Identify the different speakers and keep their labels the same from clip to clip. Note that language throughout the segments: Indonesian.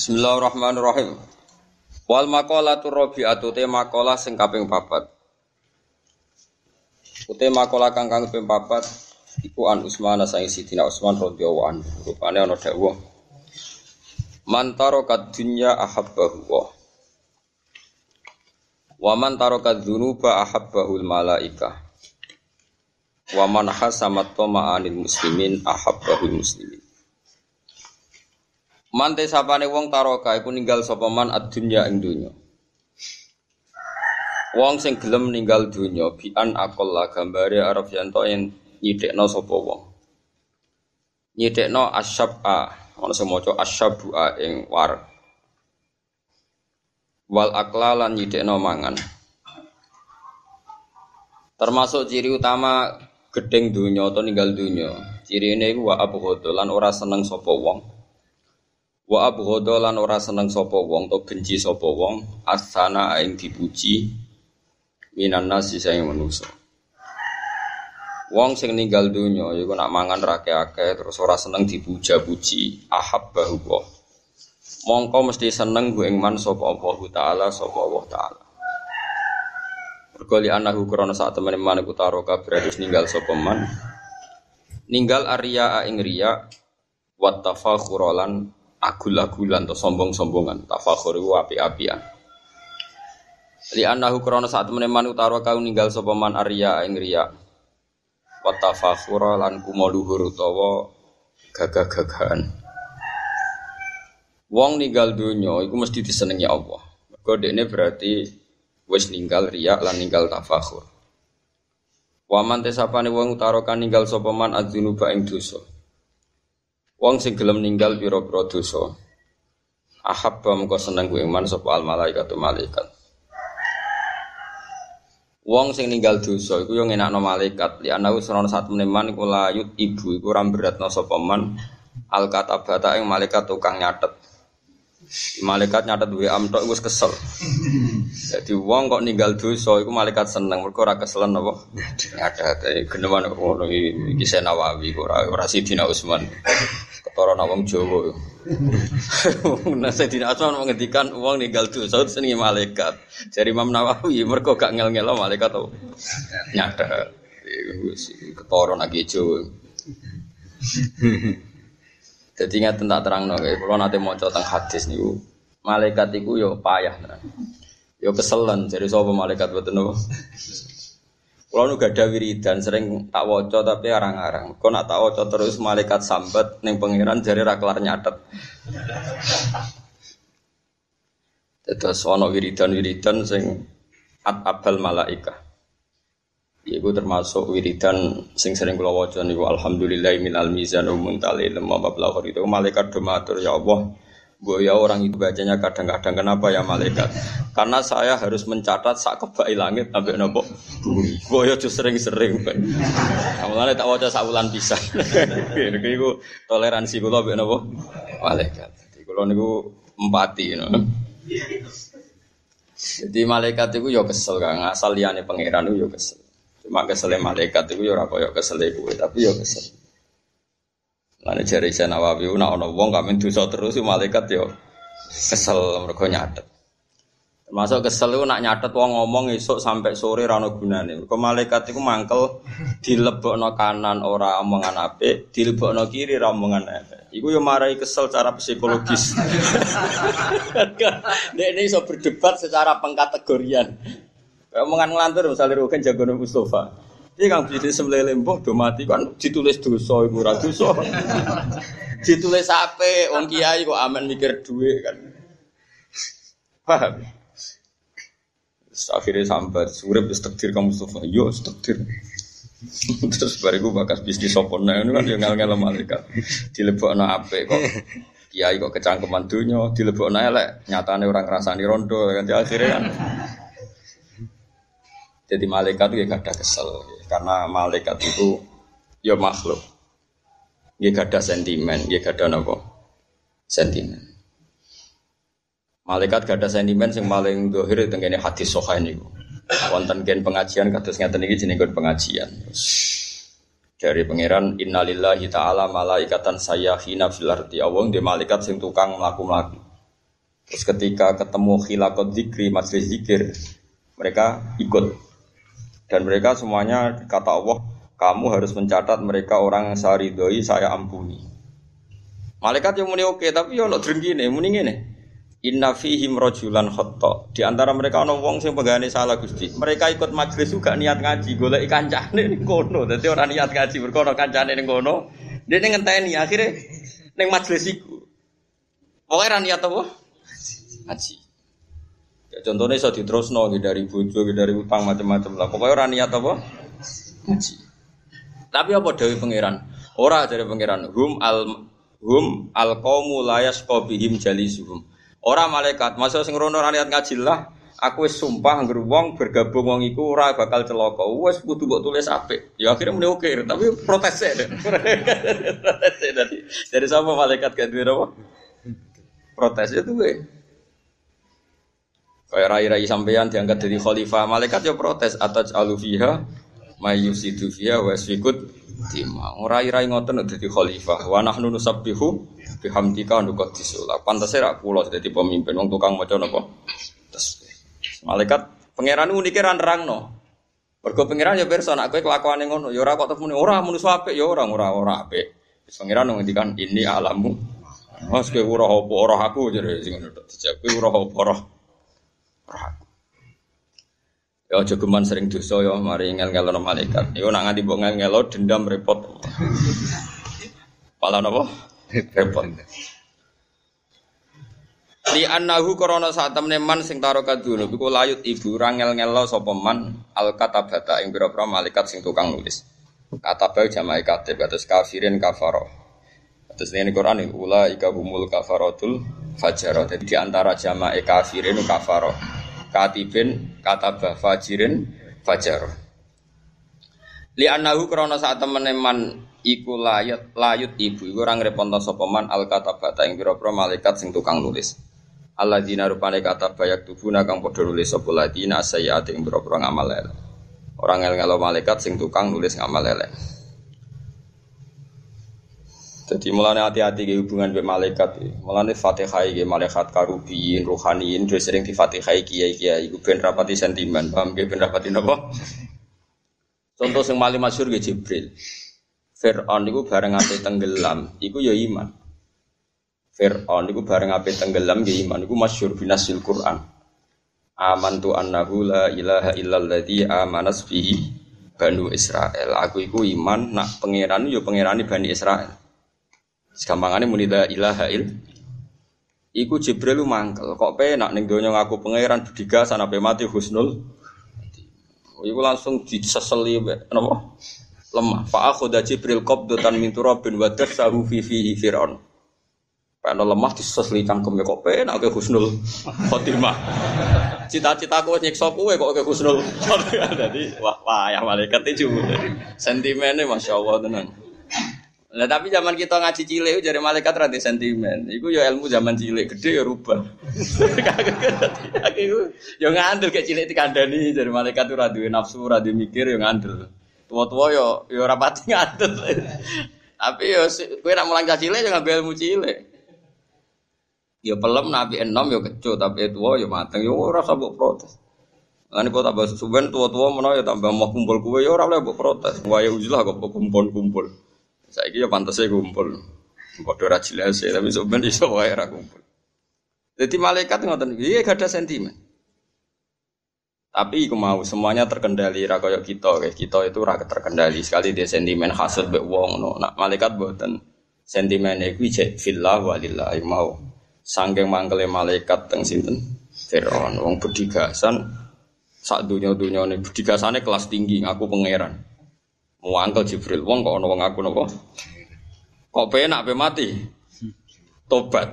Speaker 1: Bismillahirrahmanirrahim. Wal maqalatu rabi'atu te maqalah sing kaping papat. Ute maqalah kang kang kaping papat iku an Utsman sang Sidina Utsman radhiyallahu anhu. Rupane ana dawuh. Man taraka dunya ahabbahu wa. Wa man taraka dzunuba ahabbahul malaika. Wa man hasamat tama'anil muslimin ahabbahul muslimin. Mante sapane wong taroka iku ninggal sapa man ad-dunya ing donya. Wong sing gelem ninggal donya bian aqalla gambare arep yanto yen nyidekno sapa wong. Nyidekno asyab'a, ana sing maca asyab'a ing war. Wal aqlalan nyidekno mangan. Termasuk ciri utama gedeng donya atau ninggal donya. Ciri ini wa abghadha lan ora seneng sapa wong. Wa abghadha lan ora seneng sapa wong to benci sapa wong asana ing dipuji minan nasi sing manusa. Wong sing ninggal donya iku nak mangan rake akeh terus ora seneng dipuja-puji ahabbahu wa. Mongko mesti seneng gue ing man sapa Allah taala sapa Allah taala. Anahu krana saat temen man iku taroka berarti ninggal sapa man. Ninggal arya ing riya wa tafakhuran agul-agulan atau sombong-sombongan. Tafakhur iku api-apian li annahu krana saat meneman utara kau ninggal sapa man arya ing riya. Wa tafakhura lan kumaluhur utawa gagah-gagahan. Wong ninggal dunya iku mesti disenengi Allah. Mergo dekne berarti wis ninggal riya lan ninggal tafakhur. Waman tesapane wong utara kan ninggal sapa man adzunuba ing Wong sing gelem ninggal pira-pira dosa. Ahabba mengko seneng kuwi iman sapa al malaikatu malaikat. Wong sing ninggal dosa iku yo ngenakno malaikat. Li ana wis ana sak meneman iku layut ibu iku ora beratno sapa man al katabata ing malaikat tukang nyatet. Malaikat nyatet duwe am tok wis kesel. Jadi wong kok ninggal dosa iku malaikat seneng mergo ora keselen apa? Nyatet geneman ngono iki Nawawi ora ora Sidina Utsman. Ketara nak wong Jawa. Nah Sayyidina Utsman menghentikan wong ninggal dosa senengi malaikat. Jadi Imam Nawawi mergo gak ngel-ngelo malaikat to. Nyatet. Ketara nak Jawa. Jadi ingat tentang terang no, kalau nanti mau tentang hadis nih, malaikat itu yo payah, yo keselan. Jadi soal malaikat betul no. Kalau nu gak ada wiridan sering tak woco tapi arang-arang. Kau nak tak woco terus malaikat sambat neng pangeran jari raklar nyatet. Terus ono wiridan wiridan sing at abal malaika. Iku termasuk wiridan sing sering kula waca niku alhamdulillah minal mizan muntalil ma bablahur itu malaikat do matur ya Allah Bu ya orang itu bacanya kadang-kadang kenapa ya malaikat? Karena saya harus mencatat sak kebai langit sampai nopo. Bu ya sering-sering. Mulane tak waca sak bisa. Iku toleransi kula mbek nopo malaikat. Jadi kula niku empati. Jadi malaikat itu yo kesel kan, asal liyane pangeran itu yo kesel. Cuma kesel malaikat itu ya ora kaya kesel tapi ya kesel. Lan jari saya Nawawi nak ana wong kamen dosa terus malaikat yo kesel mergo nyatet. Termasuk kesel itu nak nyatet wong ngomong esuk sampai sore ra ono gunane. Mergo malaikat iku mangkel dilebokno kanan ora omongan apik, dilebokno kiri ra omongan apik. Iku yo marai kesel secara psikologis. Nek ini iso berdebat secara pengkategorian. Omongan ngelantur misalnya Rugen jagoan Mustafa. Ini kang bisnis sebelah lembah do mati kan ditulis dosa ibu ra dosa. ditulis apa? Wong kiai kok aman mikir duit kan. Paham? Akhirnya sampai surip wis takdir kamu Mustafa. Yo takdir. Terus bariku bakas bisnis sopona ini kan yang ngel-ngel malaikat. Dilebokno ape kok kiai kok kecangkeman dunya, dilebokno elek, nyatane orang ngrasani rondo kan akhirnya kan jadi malaikat itu ya gak ada kesel karena malaikat itu ya makhluk. Ya gak ada sentimen, ya gak ada nopo sentimen. Malaikat gak ada sentimen yang paling dohir tenggene hadis soha ini. Wonten gen pengajian kados ngeten iki jenenge pengajian. Dari pangeran innalillahi ta'ala malaikatan saya hina fil ardi. Allah di malaikat sing tukang mlaku-mlaku. Terus ketika ketemu khilakot zikri, majlis zikir, mereka ikut. Dan mereka semuanya kata Allah, kamu harus mencatat mereka orang yang saridoi saya ampuni. Malaikat yang muni oke, tapi yo no drengkine, muni ngene. Inna fihim rojulan khotta. Di antara mereka ono wong sing pegane salah Gusti. Mereka ikut majlis juga niat ngaji, golek kancane ning kono. Dadi ora niat ngaji, berkono kancane ning kono. Dia ngenteni akhirnya ning majlis iku. Pokoke ra niat apa? Ngaji. Ya, contohnya iso diterusno gitu dari gitu dari utang macam-macam lah. Pokoknya ora niat apa? Ngaji. Tapi apa dewi pangeran? Ora dari pangeran. Hum al hum al qaumu la yasqabihim jalisuhum. Ora malaikat, masa sing rono niat ngaji lah. Aku wis sumpah ngger wong bergabung wong iku ora bakal celaka. Wes kudu mbok tulis apik. Ya akhirnya muni oke, tapi protes e. Dari dari sama malaikat gak duwe apa? Protes itu gue. Kayak rai-rai sampeyan diangkat dari khalifah, malaikat ya protes atas alufiha mayusidu fiha wa sikut tima. Rai-rai ngoten dadi khalifah. Wa nahnu nusabbihu bihamdika nuqaddisu. Pantese ra kula dadi pemimpin wong tukang maca napa? Tasbih. Malaikat pangeran unike ra nerangno. Mergo pangeran ya pirsa nek kowe kelakuane ngono ya ora kok temune ora manusa apik ya ora ora ora apik. Pangeran ngendikan ini alamu. Mas kowe ora apa ora aku jare sing ngono tok. Dijawab kowe ora apa ora ora aku. Ya aja sering dosa ya mari ngel-ngelo malaikat. Iku nak nganti mbok ngel-ngelo dendam repot. Pala napa? Repot. Li annahu korona saat temne man sing taro kadunu iku layut ibu rangel ngelo sapa man al katabata ing pira-pira malaikat sing tukang nulis. Katabah jama'i katib kados kafirin kafaro. Terus ini Quran ini ula ika humul kafarotul fajarah. Jadi di antara jama'i kafirin kafaro. Katibin katabah fajirin fajarah. Li annahu korona saat temene man iku layut layut ibu iku ora ngreponto sapa man al katabata ing pira-pira malaikat sing tukang nulis. Allah dina rupane kata bayak tubuna kang padha nulis sapa ladina sayyiat ing pira-pira ngamal elek. Ora ngel-ngelo malaikat sing tukang nulis ngamal elek. Jadi mulane hati-hati ke hubungan dengan malaikat. Mulane Fatihah ke malaikat karubiyin, rohaniyin, dia sering di Fatihah kiai kiai. Iku ben rapati sentimen, paham ke ben rapati napa? Contoh sing paling masyhur ke Jibril. Fir'aun iku bareng ape tenggelam, iku ya iman. Fir'aun itu bareng ape tenggelam ya iman iku masyhur binasil Quran. Amantu annahu la ilaha illalladzi amanas bihi Banu Israel. Aku iku iman nak pangeran yo pangerani Bani Israel. Segampangane muni la ilaha il Iku Jibril mangkel. Kok pe nak ning donya ngaku pangeran budiga sanape mati husnul. Iku langsung diseseli napa? Lemah. Fa akhudha Jibril qabdatan min turabin wa dasahu fi fihi Fir'aun. Karena lemah disesli cangkem ya kok penak ke husnul khotimah. Cita-cita aku nyiksa kowe kok ke husnul khotimah. Jadi wah wah yang malaikat itu sentimennya masya Allah tenan. Nah tapi zaman kita ngaji cilik jadi malaikat rada sentimen. Iku ya ilmu zaman cilik gede ya rubah. Aku ya ngandel kayak cilik dikandani jadi malaikat tuh rada nafsu rada mikir ya ngandel. Tua-tua ya ya rapati ngandel. Tapi ya kowe nak mulang cilik ya ngambil ilmu cilik. Ya pelem nabi enom ya kecut tapi tua ya mateng ya ora usah mbok protes. Lan kok tambah suben tua-tua menawa ya tambah mau kumpul kue ya ora oleh mbok protes. Wae uzlah kok kumpul-kumpul. Saiki ya pantese kumpul. Ora jelas ya tapi suben iso wae ora kumpul. Jadi malaikat ngoten iki gak ada sentimen. Tapi iku mau semuanya terkendali ra kaya kita kayak kita itu ra terkendali sekali dia sentimen hasud mbek wong no. Nak malaikat mboten sentimen iku cek fillah walillahi mau Sanggeng mangkele malaikat teng sinten Firaun wong bedigasan sak dunya-dunya ini bedigasane kelas tinggi ngaku pangeran. Mau angkel Jibril wong kok ono wong aku nopo? Kok penak pe mati? Tobat.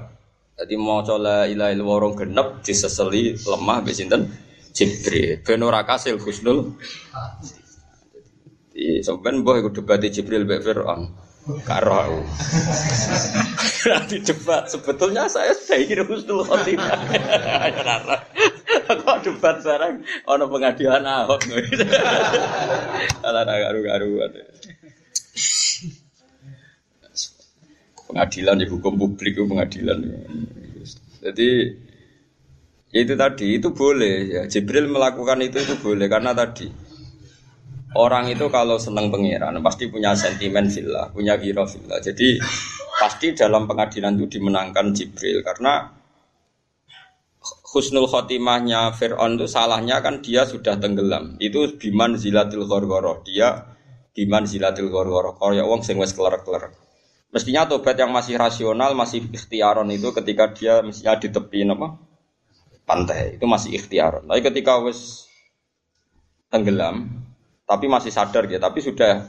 Speaker 1: Jadi mau coba ilaha illallah genep diseseli lemah be sinten Jibril. Ben ora kasil husnul. Di sampean mbah iku debat Jibril be Firaun. Karo aku. Debat sebetulnya saya sudah ingin husnul khotimah. Kok debat sekarang ono pengadilan Ahok. Ala garu-garu. Pengadilan ya hukum publik itu pengadilan. Jadi Ya itu tadi itu boleh ya. Jibril melakukan itu itu boleh karena tadi orang itu kalau senang pangeran pasti punya sentimen villa, punya hero villa. Jadi pasti dalam pengadilan itu dimenangkan Jibril karena husnul khotimahnya Fir'aun itu salahnya kan dia sudah tenggelam. Itu biman zilatil gorgoroh. Dia biman zilatil gorgoroh. Kaya wong sing wes keler-keler. Mestinya tobat yang masih rasional, masih ikhtiaron itu ketika dia mestinya di tepi apa? pantai itu masih ikhtiar. Tapi ketika wes tenggelam, tapi masih sadar gitu, tapi sudah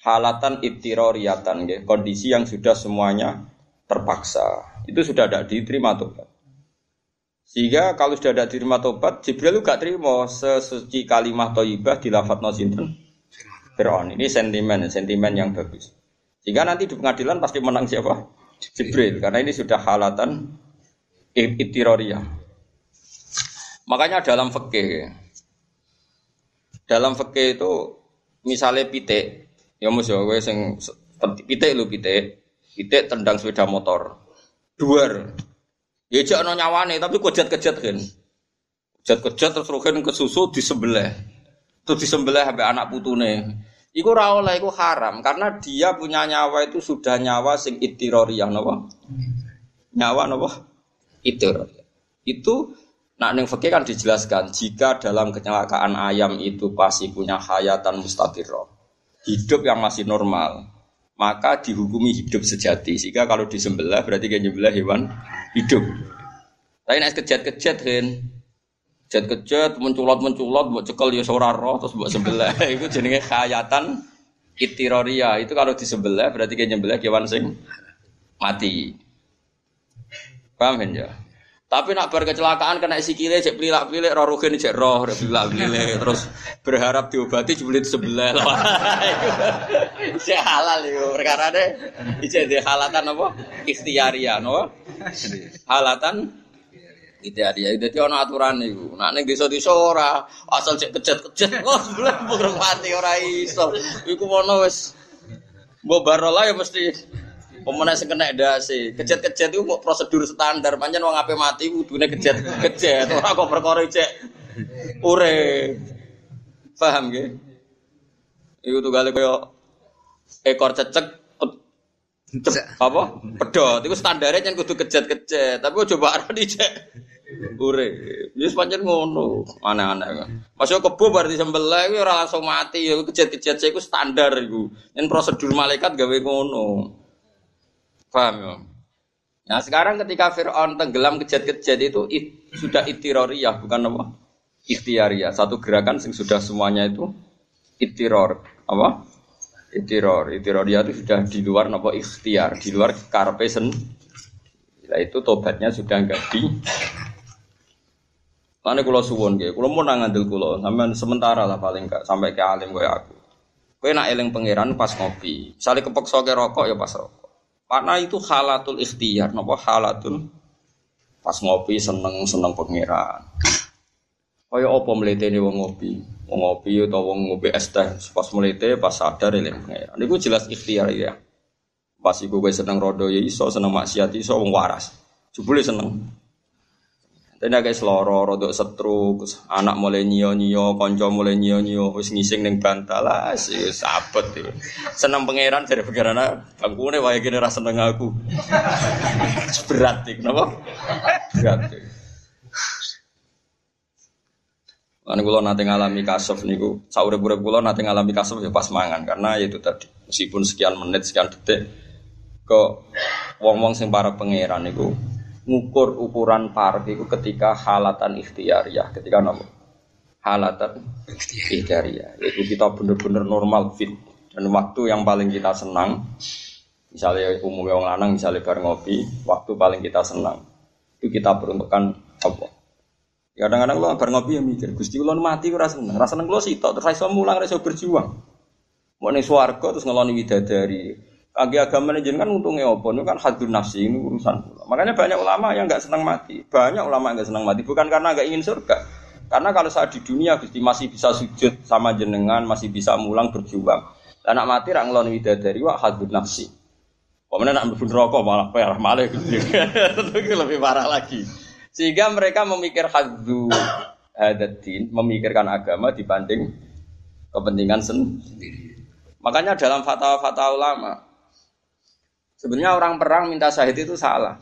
Speaker 1: halatan itiroriatan gitu, kondisi yang sudah semuanya terpaksa, itu sudah tidak diterima tobat. Sehingga kalau sudah tidak diterima tobat, Jibril juga terima sesuci kalimat toibah di lafat nosinten. Fir'aun ini sentimen, sentimen yang bagus. Sehingga nanti di pengadilan pasti menang siapa? Jibril, karena ini sudah halatan itiroriyah. Makanya dalam fikih dalam fikih itu misalnya pitik, ya mus ya kowe sing pitik lu pitik, pitik tendang sepeda motor. Duar. Ya jak ono nyawane tapi kejat-kejat kan. Kejat-kejat terus rohen ke susu sebelah, Terus sebelah sampai anak putune. Iku ora oleh iku haram karena dia punya nyawa itu sudah nyawa sing itiroriyah napa? Nyawa napa? Itiroriyah. Itu Nah, yang fakir kan dijelaskan jika dalam kecelakaan ayam itu pasti punya hayatan mustatirah, hidup yang masih normal, maka dihukumi hidup sejati. Sehingga kalau disembelih berarti kan nyembelih hewan hidup. Tapi nek kejat-kejat kan, kejat-kejat menculot-menculot buat cekel ya ora roh terus buat sembelih. itu jenenge hayatan itiroria. Itu kalau disembelih berarti kan nyembelih hewan sing mati. Paham ya? Tapi nak bar kecelakaan kena sikile cek pelilak pelilak roh rugen cek roh pelilak pelilak terus berharap diobati jeblit sebelah lah. Cek halal itu perkara deh. Cek di halatan apa? Ikhtiaria no? Halatan ikhtiaria. Jadi ono aturan itu. Nak neng desa desa ora asal cek kejet kejet. Oh sebelah burung mati ora iso. Iku mono wes. Mbok barola ya mesti Pemenang sing kena dasi. Kejet-kejet itu mau prosedur standar. Panjang wong ape mati kudune kejet-kejet. Ora kok perkara cek ure. Paham nggih? Iku tunggale kaya ekor cecek apa? Pedot. Iku standarnya kan kudu kejet-kejet. Tapi coba arah dicek ure. Wis pancen ngono. Aneh-aneh kan. Masuk kebo bar disembelih kuwi ora langsung mati ya kejet-kejet iku standar iku. Yen prosedur malaikat gawe ngono. Paham ya? Nah sekarang ketika Fir'aun tenggelam kejat-kejat itu it, sudah itiroriyah bukan apa? Ikhtiariyah. Satu gerakan yang sudah semuanya itu itiror. Apa? Itiror. Itiroriyah itu sudah di luar apa? Ikhtiar. Di luar karpesen. Nah itu tobatnya sudah enggak di Mana kulo suwon gitu, kulo mau ngandel kulo, sampai sementara lah paling enggak sampai ke alim gue aku. Gue nak eling pangeran pas ngopi, sali kepeksa ke rokok ya pas rokok. Karena itu halatul ikhtiar, nopo halatul pas ngopi seneng seneng pangeran. Kaya apa mletene wong ngopi? Wong ngopi atau wong ngopi es teh pas mlete pas sadar eling pangeran. Niku jelas ikhtiar ya. Pas iku kowe seneng rodo ya iso, seneng maksiat iso wong waras. Jebule seneng. Dan agak seloro, rodok setruk, anak mulai nyio nyio, konco mulai nyio nyio, wis ngising neng bantal sih sabet tuh. Seneng pangeran dari pangeran bangkune wae kene rasa seneng aku. Berat nih, kenapa? Berat. Lan kula nate ngalami kasuf niku, saurip-urip kula nate ngalami kasuf ya pas mangan karena ya itu tadi meskipun sekian menit sekian detik kok wong-wong sing para pangeran niku ngukur ukuran parek itu ketika halatan ikhtiar ya ketika nopo halatan ikhtiar. ya. Itu kita benar-benar normal fit. Dan waktu yang paling kita senang misalnya umumnya orang lanang misalnya bar ngopi waktu paling kita senang itu kita peruntukkan apa kadang-kadang lo bar ngopi ya mikir gusti lo mati ora seneng. Rasa seneng lo sih terus saya mulang rasa berjuang. Mau nih suarga terus ngeloni widadari Kaki agama ini kan untungnya apa? Ini kan hadun nafsi ini urusan pula. Makanya banyak ulama yang nggak senang mati. Banyak ulama yang nggak senang mati bukan karena nggak ingin surga. Karena kalau saat di dunia Gusti masih bisa sujud sama jenengan, masih bisa mulang berjuang. Anak mati rang ngelon widadari wah hadun nafsi. Pemenang nak berbun rokok malah parah malah gitu. Tentu lebih parah lagi. Sehingga mereka memikir hadzu hadatin, memikirkan agama dibanding kepentingan sendiri. Makanya dalam fatwa-fatwa ulama, sebenarnya orang perang minta syahid itu salah.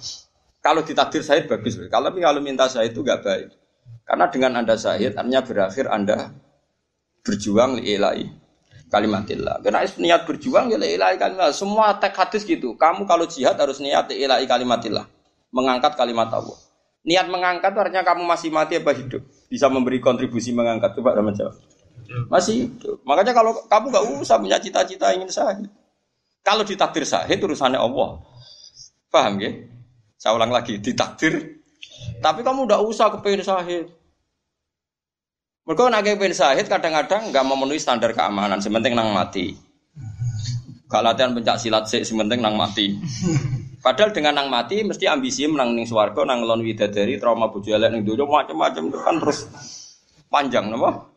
Speaker 1: Kalau ditakdir syahid bagus, kalau kalau minta syahid itu gak baik. Karena dengan anda syahid, artinya berakhir anda berjuang liilai kalimatillah. Karena niat berjuang ya liilai kalimatillah. Semua teks hadis gitu. Kamu kalau jihad harus niat liilai kalimatillah. Mengangkat kalimat Allah. Niat mengangkat artinya kamu masih mati apa hidup? Bisa memberi kontribusi mengangkat. Coba sama jawab. Masih hidup. Makanya kalau kamu gak usah punya cita-cita ingin syahid. Kalau ditakdir syahid urusannya Allah. Paham ya? Saya ulang lagi, ditakdir. Tapi kamu udah usah kepengen syahid. Mereka nak kepengen syahid kadang-kadang nggak memenuhi standar keamanan. Sementing nang mati. Gak latihan pencak silat sih, sementing nang mati. Padahal dengan nang mati mesti ambisi menang ning swarga nang lon widadari trauma bojo elek ning donya macam-macam kan terus panjang napa?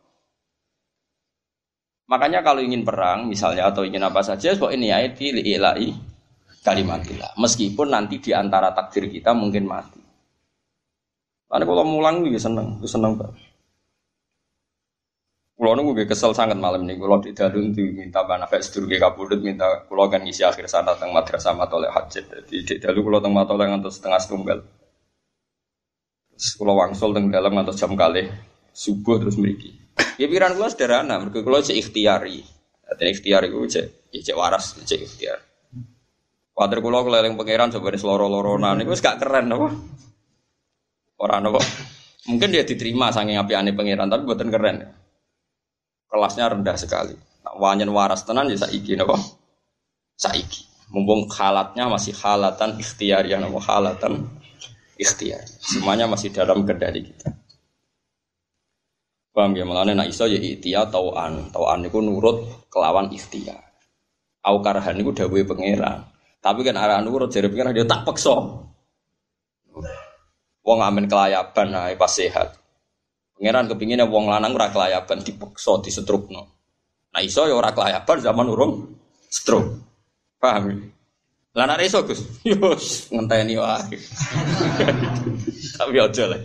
Speaker 1: Makanya kalau ingin perang misalnya atau ingin apa saja kok ini ayat di ilahi kalimatillah. Meskipun nanti di antara takdir kita mungkin mati. Karena kalau mulang juga seneng, seneng banget. Kulo nunggu gue kesel sangat malam ini. Di dalun di minta manfaat sedulur gue kabudut minta kulo kan ngisi akhir sana teng madrasah matoleh hajat. Jadi di dalu kulo teng matoleh ngantos setengah setunggal. Terus kulo wangsul teng dalam ngantos jam kali subuh terus meriki. Ya pikiran kulo sederhana. Mereka kulo cek ikhtiari. Artinya ikhtiari gue cek, ya cek waras, cek ikhtiar. Wadir kulo keliling pangeran di seloro-loronan. Itu gak keren apa? Orang apa? Mungkin dia diterima saking api aneh pangeran, tapi buatan keren kelasnya rendah sekali. Wanyen waras tenan ya saiki napa? Saiki. Mumpung halatnya masih halatan ikhtiar ya napa halatan ikhtiar. Semuanya masih dalam kendali kita. Paham ya malane nak iso ya ikhtiar tauan. Tauan niku nurut kelawan ikhtiar. Au karhan niku dawuhe pangeran. Tapi kan arah nurut jare pangeran dia tak peksa. Wong amin kelayaban nah pas sehat. Pangeran kepinginnya wong lanang ora kelayaban dipeksa disetrukno. Nah iso ya ora kelayaban zaman urung stroke. Paham ya? Lah nek iso Gus, yo ngenteni wae. Tapi aja lah.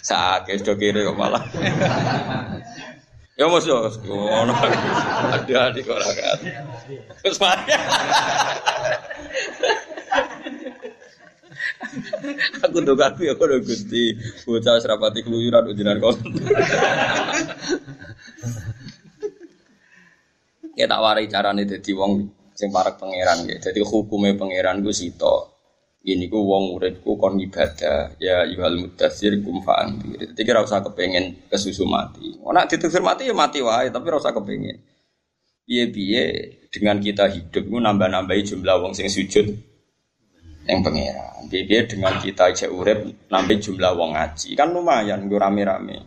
Speaker 1: Sakit do kiri kok malah. Ya mos yo ngono. Ada di kok ora kan. Terus aku tuh aku ya kalau gusti bocah serapati keluyuran ujian kon. ya tak warai carane dadi wong sing parek pangeran ya. Dadi hukume pangeran ku sito. Ini ku wong uripku kon ibadah ya yuhal mudassir kum fa'andir. Jadi kira usah kepengen kesusu mati. Ora ditukir mati ya mati wae tapi ora usah kepengen. Piye-piye dengan kita hidup ku nambah-nambahi jumlah wong sing sujud yang pangeran. Biar dengan kita aja urep nambah jumlah wong ngaji kan lumayan gue rame-rame.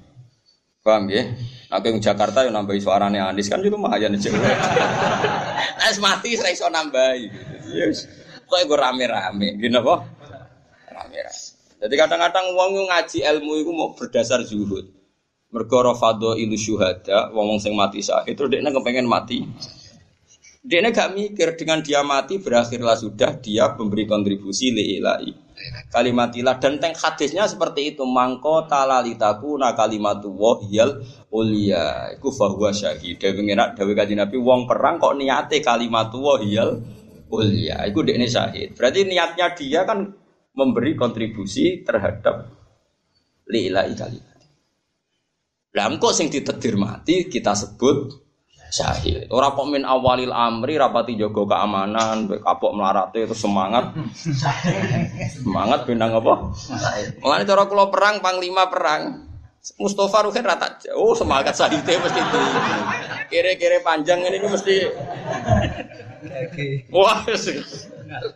Speaker 1: Paham ya? Aku yang Jakarta yang nambah suaranya Anies kan juga lumayan aja. Anies mati saya iso nambahi. Yes. Kok gue rame-rame, gini apa? Rame-rame. Jadi kadang-kadang wong ngaji ilmu itu mau berdasar zuhud. Mergo rafadho ilu syuhada, wong sing mati sahih terus dia kepengen mati dia gak mikir dengan dia mati berakhirlah sudah dia memberi kontribusi liilai kalimatilah dan teng hadisnya seperti itu. Mangko talalitaku na kalimatu wahyal ulia. Iku fahuwa syahid. Dewe ngenak dewe kaji nabi wong perang kok niate kalimatu wahyal ulia. Iku dekne syahid. Berarti niatnya dia kan memberi kontribusi terhadap liilai kalimat lah kok sing ditedir mati kita sebut syahid. Ora kok min awalil amri rapati jogo keamanan, kapok melarate itu semangat. semangat bintang apa? Mulane cara kula perang panglima perang. Mustafa Ruhin rata oh semangat sahite mesti itu. Kira-kira panjang ini mesti Wah,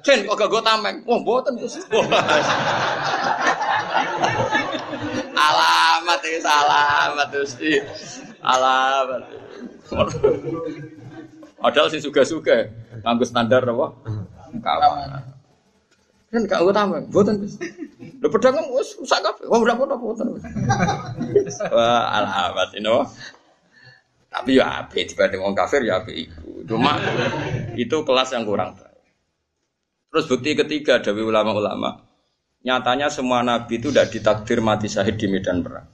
Speaker 1: Ken kok gak gue tameng? Wah, boten Gus. alamat ini alamat Gusti. Alamat. Padahal sih suka-suka nganggo standar apa? Keamanan. Kan gak utama, buatan bis. Lo pedang wis rusak kabeh. Wah, ora apa buatan. Wah, alamat ini Tapi ya ape dibanding wong kafir ya ape iku. Cuma itu kelas yang kurang. Terus bukti ketiga dari ulama-ulama. Nyatanya semua nabi itu tidak ditakdir mati syahid di medan perang.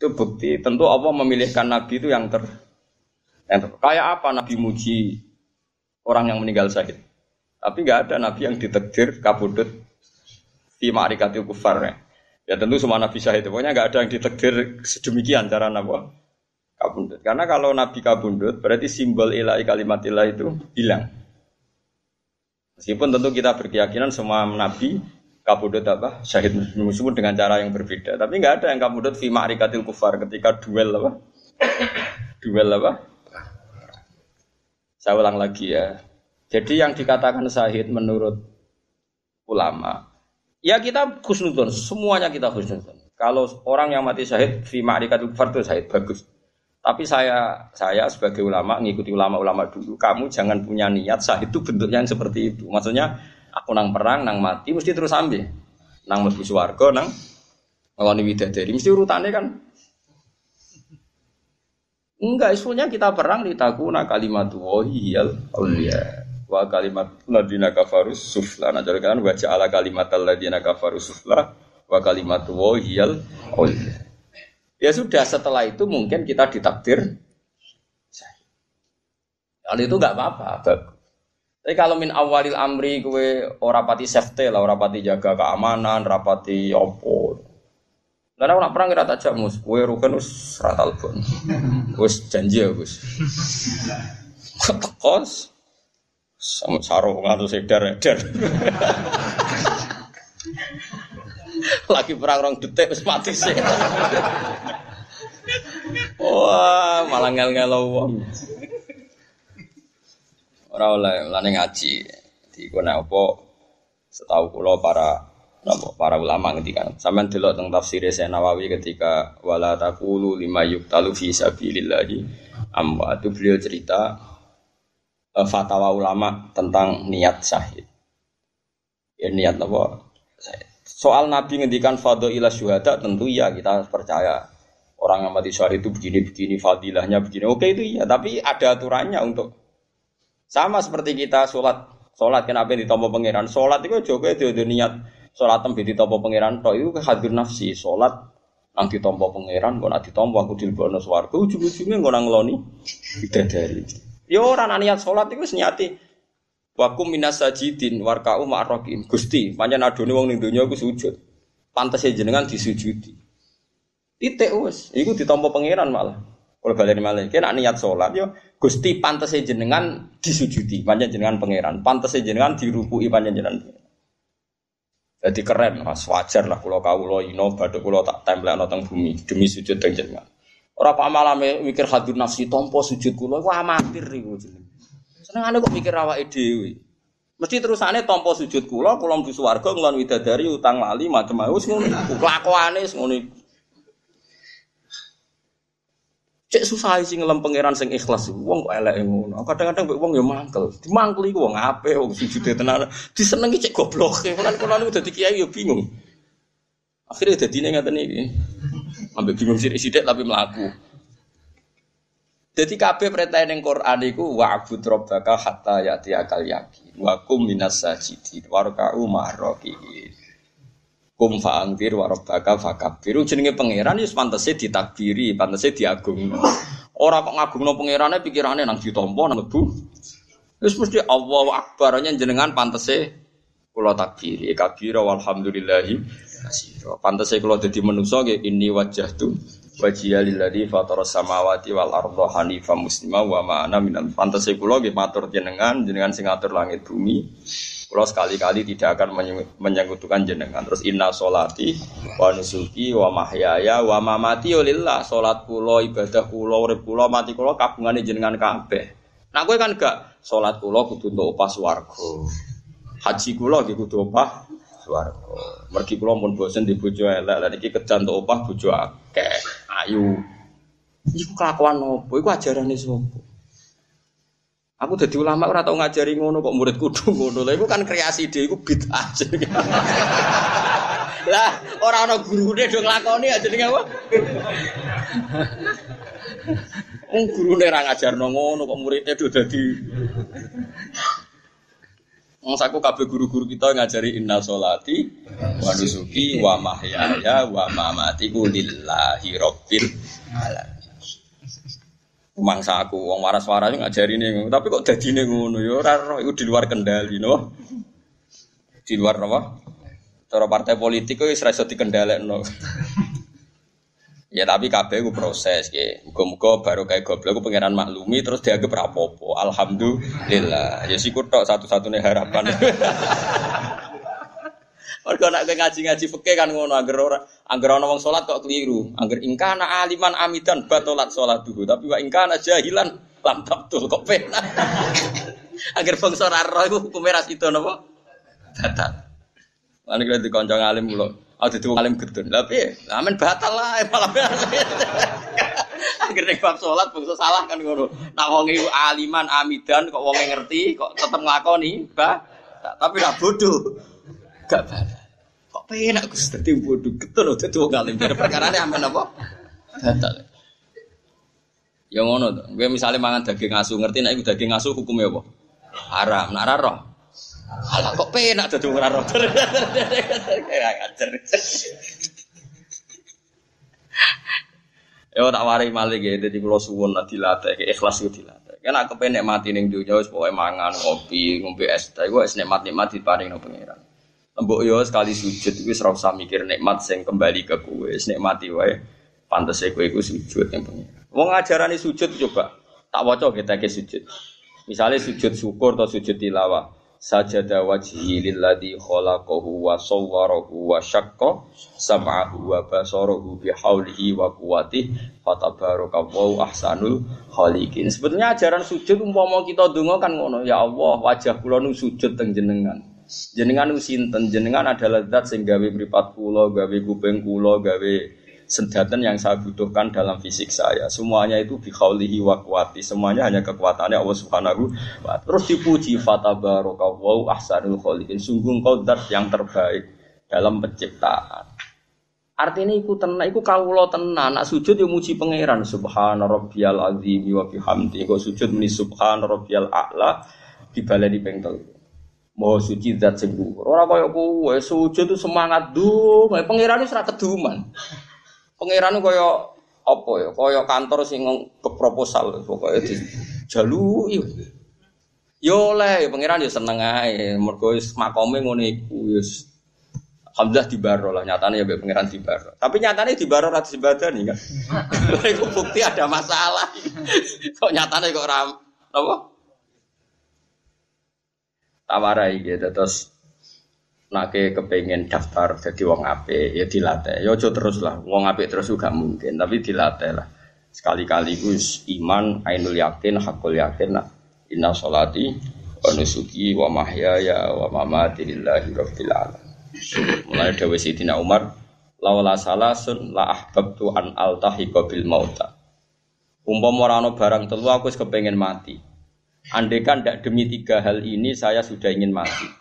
Speaker 1: Itu bukti tentu Allah memilihkan nabi itu yang ter, yang ter kayak apa nabi muji orang yang meninggal syahid. Tapi nggak ada nabi yang ditakdir kabudut di ma'rikatil kufar ya. tentu semua nabi syahid pokoknya nggak ada yang ditakdir sedemikian cara nabi kabundut. Karena kalau nabi kabundut berarti simbol ilahi kalimat ilah itu hilang. Meskipun tentu kita berkeyakinan semua nabi kabudut apa? Syahid meskipun dengan cara yang berbeda. Tapi nggak ada yang kabudut fi ma'rikatil kufar ketika duel apa? Duel apa? Saya ulang lagi ya. Jadi yang dikatakan syahid menurut ulama ya kita khusnudon semuanya kita khusnudon. Kalau orang yang mati syahid fi ma'rikatil kufar itu syahid bagus. Tapi saya saya sebagai ulama ngikuti ulama-ulama dulu kamu jangan punya niat syahid itu bentuknya yang seperti itu. Maksudnya Aku nang perang, nang mati mesti terus ambil. Nang mlebu swarga, nang ngeloni widadari mesti urutannya kan. Enggak, isunya kita perang di takuna kalimat wahiyal aulia wa kalimat ladina kafarus sufla. Nah, jadi kan baca ala kalimat ladina kafarus sufla wa kalimat wahiyal aulia. Ya sudah setelah itu mungkin kita ditakdir. Kalau itu nggak apa-apa. Tapi kalau min awalil amri kue ora pati safety lah, ora pati jaga keamanan, rapati opo. Karena nak perang kira tak mus, kue rugen us ratal pun, us janji ya gus. Tekos, sama sarung atau sedar edar. Lagi perang orang detik us mati sih. Wah, malah ngel-ngel wong. Ora oleh lane ngaji. Di kono apa setahu kula para apa, para ulama ngendikan. Sampeyan delok teng tafsir Nawawi ketika wala taqulu lima yuqtalu fi sabilillahi itu beliau cerita uh, fatwa ulama tentang niat syahid. Ya niat apa? Soal Nabi ngendikan ila syuhada tentu ya kita percaya orang yang mati syahid itu begini-begini fadilahnya begini. Oke itu iya, tapi ada aturannya untuk sama seperti kita sholat, sholat kenapa ditompo pangeran? Sholat itu juga itu niat sholat tembi ditompo pangeran. Toh itu hadir nafsi sholat nang ditompo pangeran, kok nak ditompo aku dilbono swarga, ujung-ujungnya kok nang ngloni bidadari. Ya orang niat sholat itu senyati Wakum minas sajidin warka'u ma'rokin Gusti, panjang adone wong ning donya aku sujud. Pantes jenengan disujudi. Titik wis, iku ditampa pangeran malah. Kalau balik malah, kena niat sholat yo, gusti pantas jenengan disujudi, panjang jenengan pangeran, pantas jenengan dirukui panjang jenengan. Jadi keren, mas wajar lah kalau kau lo ino, baduk kalau tak tempel noteng bumi demi sujud dan jenengan. Orang pak malam mikir hadir nafsi tompo sujud kulo, wah amatir gue jenengan. Seneng ane kok mikir awak dewi. Mesti terusannya tompo sujud kulo, kulo di suwargo ngelon widadari utang lali macam-macam, ngono. Kelakuane ngono. Cek susah sih ngelem pangeran sing ikhlas. Wong kok elek ngono. Kadang-kadang mbek wong ya mangkel. Dimangkel iku wong apik wong sujude tenan. Disenengi cek goblok. Kula niku dadi kiai ya bingung. Akhirnya dadi ngaten iki. Ambek bingung sithik-sithik tapi mlaku. Jadi kabeh perintah ning Quran iku wa'bud rabbaka hatta ya'ti akal yakin. Wa kum minas sajidin warka'u ma'rakiin kum fa'angkir warobaka fakabiru jenenge pangeran wis pantese ditakbiri pantese diagung. Ora kok ngagungno pangerane pikirane nang ditampa nang lebu. Wis mesti Allahu akbar jenengan pantese kula takbiri. Kabira walhamdulillahi. Kasira pantese kula dadi manusa nggih inni wajjahtu wajhiya lilladzi fatara samawati wal arda hanifa muslima wa ma ana minal. Pantese kula nggih matur jenengan jenengan sing ngatur langit bumi kalau sekali-kali tidak akan menyekutukan jenengan. Terus inna solati wa nusuki wa mahyaya wa mamati lillah. Solat kulo, ibadah kulo, urip kulo, mati kulo kabungane jenengan kabeh. Nah gue kan gak solat kulo kudu untuk opah swargo. Haji kulo gitu kudu opah swargo. Mergi kulo pun bosen di bojo elek, lan iki kejan untuk opah bojo akeh. Ayu. Iku kelakuan opo? Iku ajarane sapa? Aku jadi ulama ora tau ngajari ngono kok murid kudu ngono. Lah iku kan kreasi dia iku bid'ah. Lah ora ana gurune do nglakoni aja jenenge apa? Wong gurune ra ngajarno ngono kok muridnya do dadi Wong saku kabeh guru-guru kita ngajari innal sholati wa nusuki wa mahyaya wa mamati ku lillahi rabbil alamin. Mangsa aku wong waras-waras ngajari nih, tapi kok dadine ngono ya ora ora iku di luar kendali no. Di luar apa? Cara partai politik kok wis ora iso dikendhalekno. Ya tapi kabeh ku proses ya. Muga-muga baru kayak goblok ku pangeran maklumi terus dianggap rapopo. Alhamdulillah. Ya syukur tok satu-satunya harapan. Mergo nek ngaji-ngaji fikih kan ngono angger ora angger ana wong salat kok keliru. Angger ingkana aliman amidan batolat salat dulu tapi wa ingkana jahilan lam tabtul kok pena. angger bangsa ora roh iku hukume ra sida napa? Batal. Lan iki dikonco ngalim kula. Aku dadi wong alim gedun. Lah piye? Amen batal lah malah. Angger nek bab salat bangsa salah kan ngono. Nak wong aliman amidan kok wonge ngerti kok tetep nglakoni, bah. Tapi ra bodoh. Gak batal. Kok penak Gus dadi bodoh getun dadi wong alim. Perkara amen apa? Batal. Ya ngono to. Kowe misale mangan daging asu, ngerti nek iku daging asu hukumnya apa? Haram. Nek ora roh. Alah kok penak dadi wong ora roh. Ya tak warai malih ya, jadi kalau suwun lah dilatih, ikhlas itu dilatih. Kan aku pengen mati ning dunia, pokoknya mangan, ngopi, ngombe es teh, gue es nikmat nikmat di paring no pangeran. Mbok yo sekali sujud, gue serau usah mikir nikmat sing kembali ke gue, es nikmati wae. Pantes gue iku sujud yang pangeran. Wong ajarani sujud coba, tak waca kita ke sujud. Misalnya sujud syukur atau sujud tilawah. Sajada wajhi lilladzi khalaqahu wa sawwarahu wa syaqqa sam'ahu wa basarahu bihaulihi wa quwwatihi fatabarakallahu ahsanul khaliqin. Sebetulnya ajaran sujud umpama kita donga kan ngono, ya Allah, wajah kula nu sujud teng jenengan. Jenengan nu sinten? Jenengan adalah zat sing gawe mripat kula, gawe kuping kula, gawe senjata yang saya butuhkan dalam fisik saya. Semuanya itu bikhaulihi wa kuwati. Semuanya hanya kekuatannya Allah Subhanahu wa Terus dipuji fatabarokallahu ahsanul khaliqin. Sungguh kau zat yang terbaik dalam penciptaan. Artinya iku tenan, iku kawula tenan. Nak sujud yo muji pangeran subhana rabbiyal azim wa bihamdi. Kok sujud muni subhana rabbiyal a'la dibaleni ping. Mau suci zat sing dhuwur. Ora kaya kowe sujud itu semangat dong. Pangeran wis ora keduman. Pangeran kaya apa ya? Kaya kantor sing ke proposal pokoke di jalu Yo oleh pangeran ya seneng ae. Mergo wis makome ngono iku wis Alhamdulillah lah nyatanya ya pangeran di baro. Tapi nyatanya di baro rati nih kan. Itu bukti ada masalah. kok nyatanya kok ram apa? Tawarai gitu terus nake kepengen daftar jadi wong ape ya dilatih. Ya coba terus lah wong ape terus juga mungkin tapi dilatih lah. Sekali-kali gus iman ainul yakin hakul yakin lah. Inna solati wa nusuki wa mahyaya wa mamati lillahi rabbil mulai dewe Sidina Umar lawala salasun la ahbabtu an altahiqa bil mauta. Umpama ora barang telu aku kepengen mati andekan ndak demi tiga hal ini saya sudah ingin mati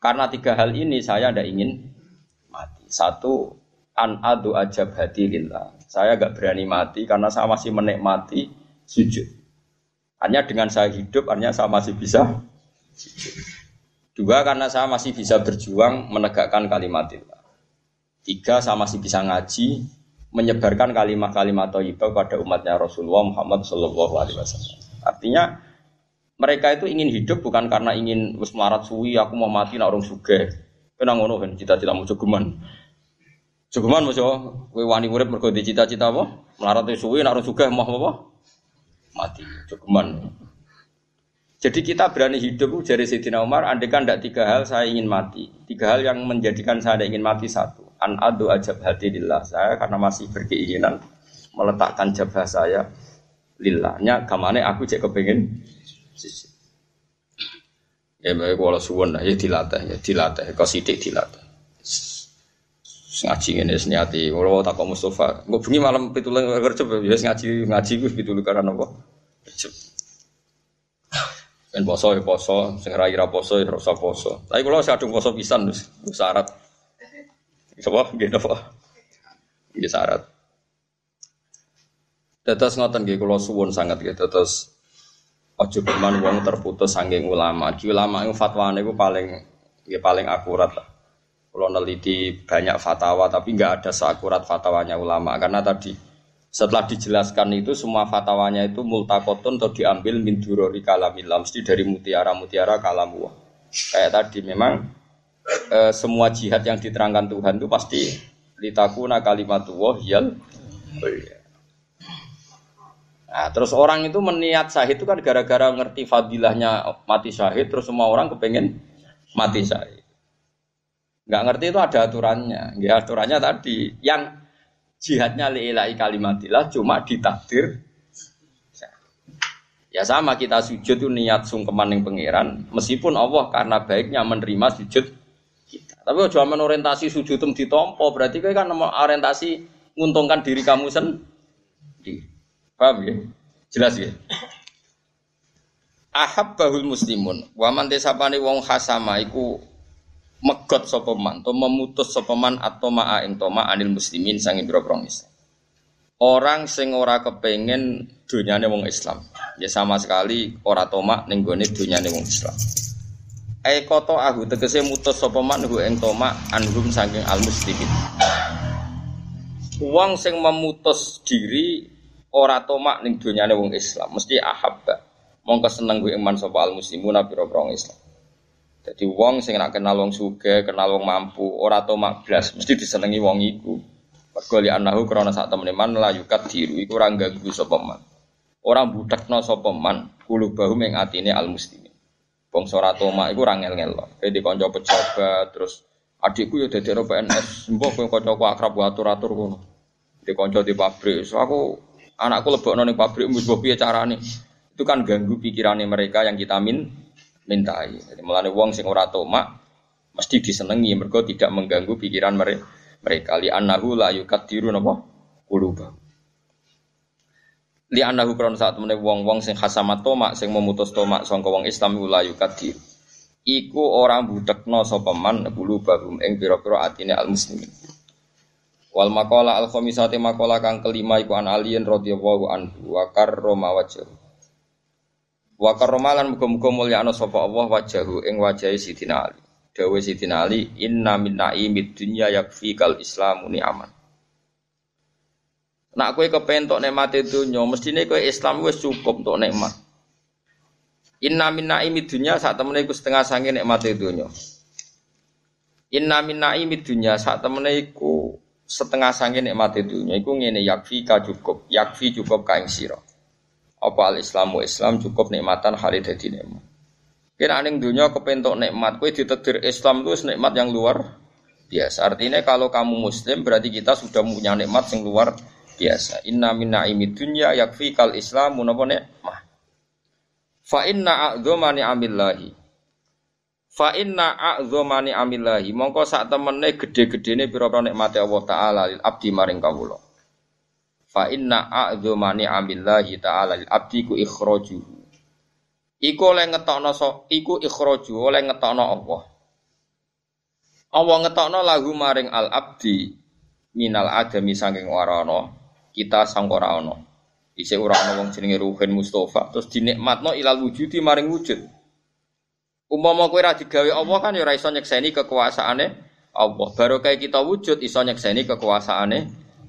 Speaker 1: karena tiga hal ini saya tidak ingin mati. Satu, an adu ajab hati lillah. Saya gak berani mati karena saya masih menikmati sujud. Hanya dengan saya hidup, hanya saya masih bisa sujud. Dua, karena saya masih bisa berjuang menegakkan kalimat itu. Tiga, saya masih bisa ngaji, menyebarkan kalimat-kalimat thayyibah pada umatnya Rasulullah Muhammad Wasallam. Artinya mereka itu ingin hidup bukan karena ingin wis suwi aku mau mati nak orang suge kena ngono kan cita-cita mau jogeman jogeman mau kowe wani urip mergo cita-cita apa? Melarat suwi nak orang suge mau apa? Mati jogeman. Jadi kita berani hidup dari Sayyidina Umar andekan tidak tiga hal saya ingin mati. Tiga hal yang menjadikan saya ingin mati satu an adu ajab hati lillah. Saya karena masih berkeinginan meletakkan jabah saya lillahnya kamane aku cek kepengen. Ya baik kalau suwon ya dilatih ya dilatih kau sidik dilatih. Ngaji ini senyati. Kalau tak kau Mustafa, gue bunyi malam pitulang kerja ya ngaji ngaji gue pitulang karena apa? Ben poso ya poso, sing ra ira poso ya rasa poso. Tapi kalau saya adung poso pisan terus syarat. Coba gini apa? Ini syarat. Tetes ngoten nggih kula suwun sangat nggih tetes ojo geman wong terputus saking ulama. Di ulama itu fatwane itu paling ya paling akurat lah. Kalau neliti banyak fatwa tapi nggak ada seakurat fatwanya ulama karena tadi setelah dijelaskan itu semua fatwanya itu multakotun atau diambil min durori kalamillah mesti dari mutiara-mutiara kalamu. Kayak tadi memang e, semua jihad yang diterangkan Tuhan itu pasti litakuna kalimatullah yal Nah, terus orang itu meniat syahid itu kan gara-gara ngerti fadilahnya mati syahid, terus semua orang kepengen mati syahid. Nggak ngerti itu ada aturannya. Ya, aturannya tadi yang jihadnya li'ilai kalimatillah cuma ditakdir. Ya sama kita sujud itu niat sungkeman yang pangeran, meskipun Allah karena baiknya menerima sujud kita. Tapi kalau orientasi sujud itu ditompo, berarti kan orientasi menguntungkan diri kamu sendiri. Paham ya? Jelas ya? Ahab bahul muslimun. Waman desapane wong khasama iku megot sopeman, atau memutus sopeman atau ma'a ing toma anil muslimin sangin biro Islam. Orang sing ora kepengen dunyane wong Islam. Ya sama sekali ora toma ning gone dunyane wong Islam. Ai koto ahu tegese mutus sopeman hu ing toma anhum saking al muslimin. Wong sing memutus diri ora tomak ning donyane wong Islam, mesti ahabba. Mongko seneng gue iman sapa al muslimun pira Islam. Jadi wong sing nak kenal wong sugih, kenal wong mampu, ora tomak blas, mesti disenengi wong iku. Mergo li anahu krana sak temene man la yukat diru iku ora ganggu sapa man. Ora budekno sapa man bahu ing atine al muslimin. Wong ora tomak iku ora ngel-ngel. Kayak di kanca pejabat terus adikku ya dadi PNS, mbok kowe kancaku akrab atur-atur ngono. Di kanca di pabrik. So aku anakku lebok ning pabrik mbus piye carane. Itu kan ganggu pikirannya mereka yang kita min mintai. Jadi melane wong sing ora tomak mesti disenengi mergo tidak mengganggu pikiran mereka. Mereka li annahu la yukadiru napa quluba. Li annahu krono saat temene wong-wong sing khasamat tomak sing memutus tomak sangka wong Islam la yukadir. Iku orang budekno sapa man qulubahum ing pira-pira atine al muslimin. Wal makola al khomisati makola kang kelima iku an aliyin radhiyallahu anhu wa karrama wajhu. Wa karrama lan muga-muga mulyana sapa Allah wajahu ing wajahe Sidina Ali. Dawe Sidina Ali inna min naimid dunya yakfikal islamu ni'aman. Nak kowe kepentok nikmat dunya, mestine kowe Islam wis cukup untuk nikmat. Inna min naimid dunya sak temene iku setengah sange nikmat dunya. Inna min naimid dunya sak temene iku setengah sange nikmat dunia iku ngene yakfi ka cukup yakfi cukup ka ing sira. Apa al islamu islam cukup nikmatan halid dadi nikmat. Kira ning dunia kepentok nikmat kowe ditedir Islam itu nikmat yang luar biasa. Artinya kalau kamu muslim berarti kita sudah punya nikmat yang luar biasa. Inna min naimi dunya yakfi kal islamu napa nikmah fa inna a'dzama ni'amillahi Fa inna a'zamani amillahi mongko sak temene gede-gedene pira-pira nikmate Allah taala lil abdi maring kawula. Fa inna a'zamani amillahi taala lil abdi ku ikhraju. Iku oleh ngetokno so, iku ikhraju oleh ngetokno Allah. Allah ngetokno lagu maring al abdi minal adami saking ora kita sang ora ana. Isih ora ana wong jenenge Ruhin Mustafa terus dinikmatno ilal wujudi maring wujud. Umpama kowe ra digawe Allah kan ya ora iso nyekseni kekuasaane Allah. Kayak kita wujud iso nyekseni kekuasaane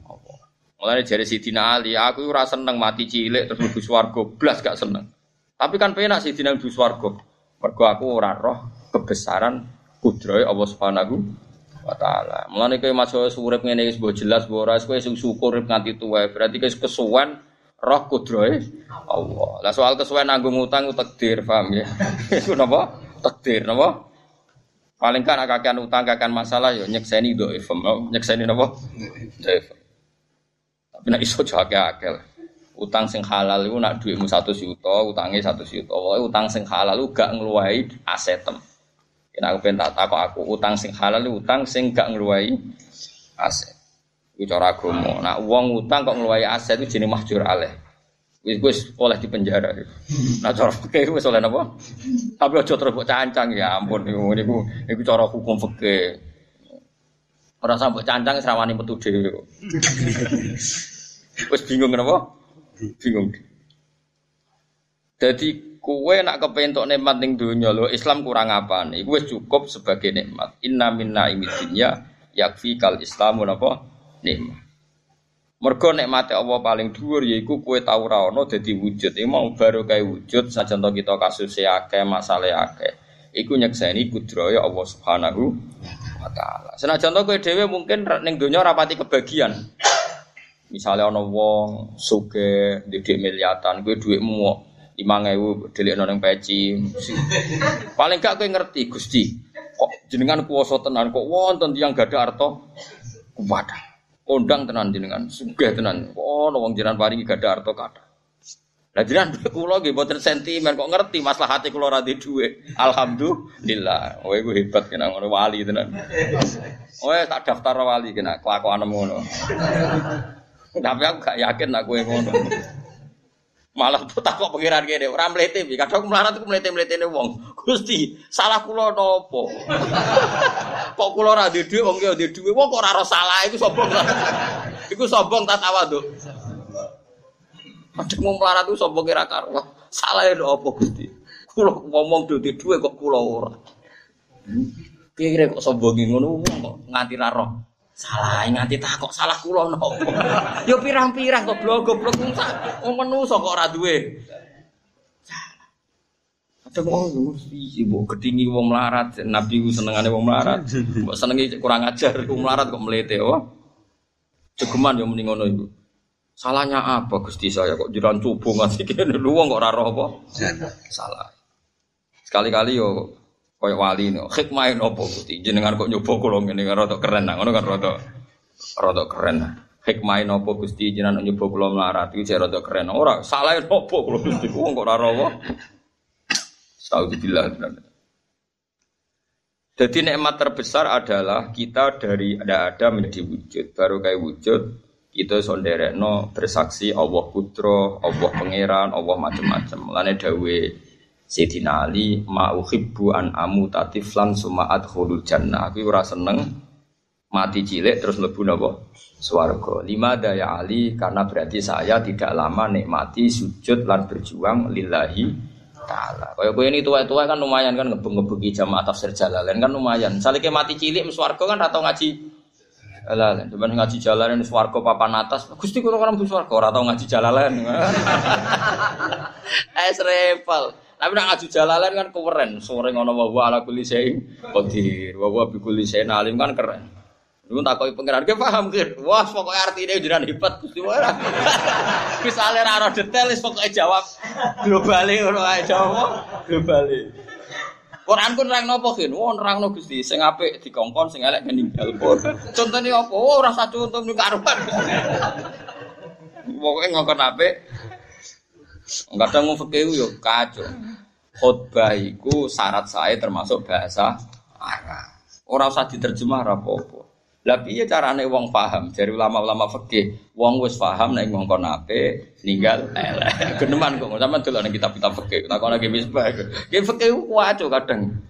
Speaker 1: Allah. Mulane jare Sidina Ali, aku ora seneng mati cilik terus mlebu swarga, blas gak seneng. Tapi kan penak Sidina mlebu swarga. Mergo aku ora roh kebesaran kudrohe Allah Subhanahu wa taala. Mulane kowe masuk urip ngene wis mbok jelas mbok ora kowe sing syukur nganti tuwa. Berarti kowe kesuwen roh kudrohe Allah. Lah soal kesuwen nanggung utang takdir, paham ya? Iku napa? Takdir napa? Paling kan kakean utang kakean masalah yo nyekseni do ifem, nyekseni napa? Dhaif. Tapi nek iso jake akeh. Utang sing halal iku nak dhuwitmu 100 juta, utange 100 juta. Pokoke utang sing halal lu gak ngluwahi asetem. Yen aku pengen tak takok aku, utang sing halal utang sing gak ngluwahi aset. Iku cara agama. Nak wong utang kok ngluwahi aset itu jenenge mahjur aleh wis wis oleh di penjara. Nah cara fikih wis oleh napa? Tapi aja terus mbok cancang ya ampun niku niku niku cara hukum fikih. Ora sampe cancang srawani metu dhewe. Wis bingung napa? Bingung. Jadi kue nak kepentok nikmat ning dunia lo Islam kurang apa nih? Kue cukup sebagai nikmat. Inna minna imidinya yakfi kal Islamu napa nikmat. Mergo nikmate Allah paling dhuwur yaiku kue tau ra ono dadi wujud. Iki mau baru kae wujud sajan kita kasus akeh, masalah akeh. Iku nyekseni kudroya Allah Subhanahu wa taala. Senajan to kowe dhewe mungkin ning donya rapati kebagian. Misalnya ono wong suge di miliatan, gue duitmu lima ewu delik noneng peci. Paling gak kowe ngerti gusti. Kok jenengan kuoso tenan kok wonten tiang gada arto kuwada. Kondang tenan jenengan, sugih tenan. Ono wong jenengan paringi gada arto kata. Lah jenengan kula nggih mboten sentimen kok ngerti masalah hati kula ra duwe. Alhamdulillah. Kowe iku hebat kena ngono wali tenan. Oh tak daftar wali kena kelakuan ngono. Tapi aku gak yakin aku yang ngono. Malah tak kok pengiran gini, orang melete, kadang melarat aku melete melete nih wong. Gusti, salah kulo nopo. kok kulo radi duit, wong dia duit, wong kok raro salah, itu sombong lah. Iku sombong tak tawa tuh. Ada mau melarat itu sombong kira karo. Salah ya nopo gusti. Kulo ngomong duit duit kok kulo ora. Kira kok sombongin ngono, kok nganti raro. Salah nganti kok salah kula nopo. Yo pirang-pirang kok goblok wong menungso kok ora duwe. Ada wong mesti ibu kedingi wong melarat, Nabi senengane wong melarat. Mbok senengi kurang ajar wong melarat kok melete oh. Cegeman yo mending ngono ibu. Salahnya apa Gusti saya kok jiran coba ngasih kene lu wong kok ora roh apa? Salah. Sekali-kali yo Kayak wali nih, hikmah nopo gusti. Jenengan kok nyoba kulo ngene kan rada keren nah, ngono kan rada rada keren. Hikmah nopo gusti jenengan nyoba kulo melarat iki rada keren. Ora salah nopo kulo gusti ku kok ora rawa. Sauzubillah. Jadi nikmat terbesar adalah kita dari ada ada menjadi wujud. Baru kayak wujud kita sonderekno bersaksi Allah putra, Allah pangeran, Allah macam-macam. Lane dawe Sayyidina Ali ma uhibbu an amu tatiflan summa adkhulul jannah. Aku ora seneng mati cilik terus mlebu napa? Swarga. Lima daya Ali karena berarti saya tidak lama nikmati sujud lan berjuang lillahi taala. Kaya kowe ini tua-tua kan lumayan kan ngebeng-ngebengi jamaah tafsir Jalalain kan lumayan. Salike mati cilik swarga kan atau ngaji Jalalain, cuman ngaji Jalalain swarga papan atas. Gusti kula kan mlebu swarga ora ngaji Jalalain. Es repel. Tapi nak ngaju jalalan kan keren. Sore ngono wa ala kulli syai'in qadir. Wa wa bi kulli syai'in alim kan keren. Lu tak koi pengiran ke paham ke? Wah, pokoknya artinya jangan hebat Gusti ora. Misale ra detail wis pokoke jawab globale ngono ae jawab globale. Quran pun nerang nopo kin? Wah nerang Gusti, sing apik dikongkon, sing elek meninggal pun. Contohnya apa? Oh rasa contoh ning karuan. Pokoknya ngongkon apik, Kadang mau fakih yo kacau. Khotbah itu syarat saya termasuk bahasa Arab. Orang usah diterjemah rapopo. Lah piye carane wong paham? Dari ulama-ulama fikih, wong wis paham nek ngongkon ape ninggal elek. Geneman kok delok ning kitab-kitab fikih. Takon lagi misbah. Ki fikih kuwaco kadang.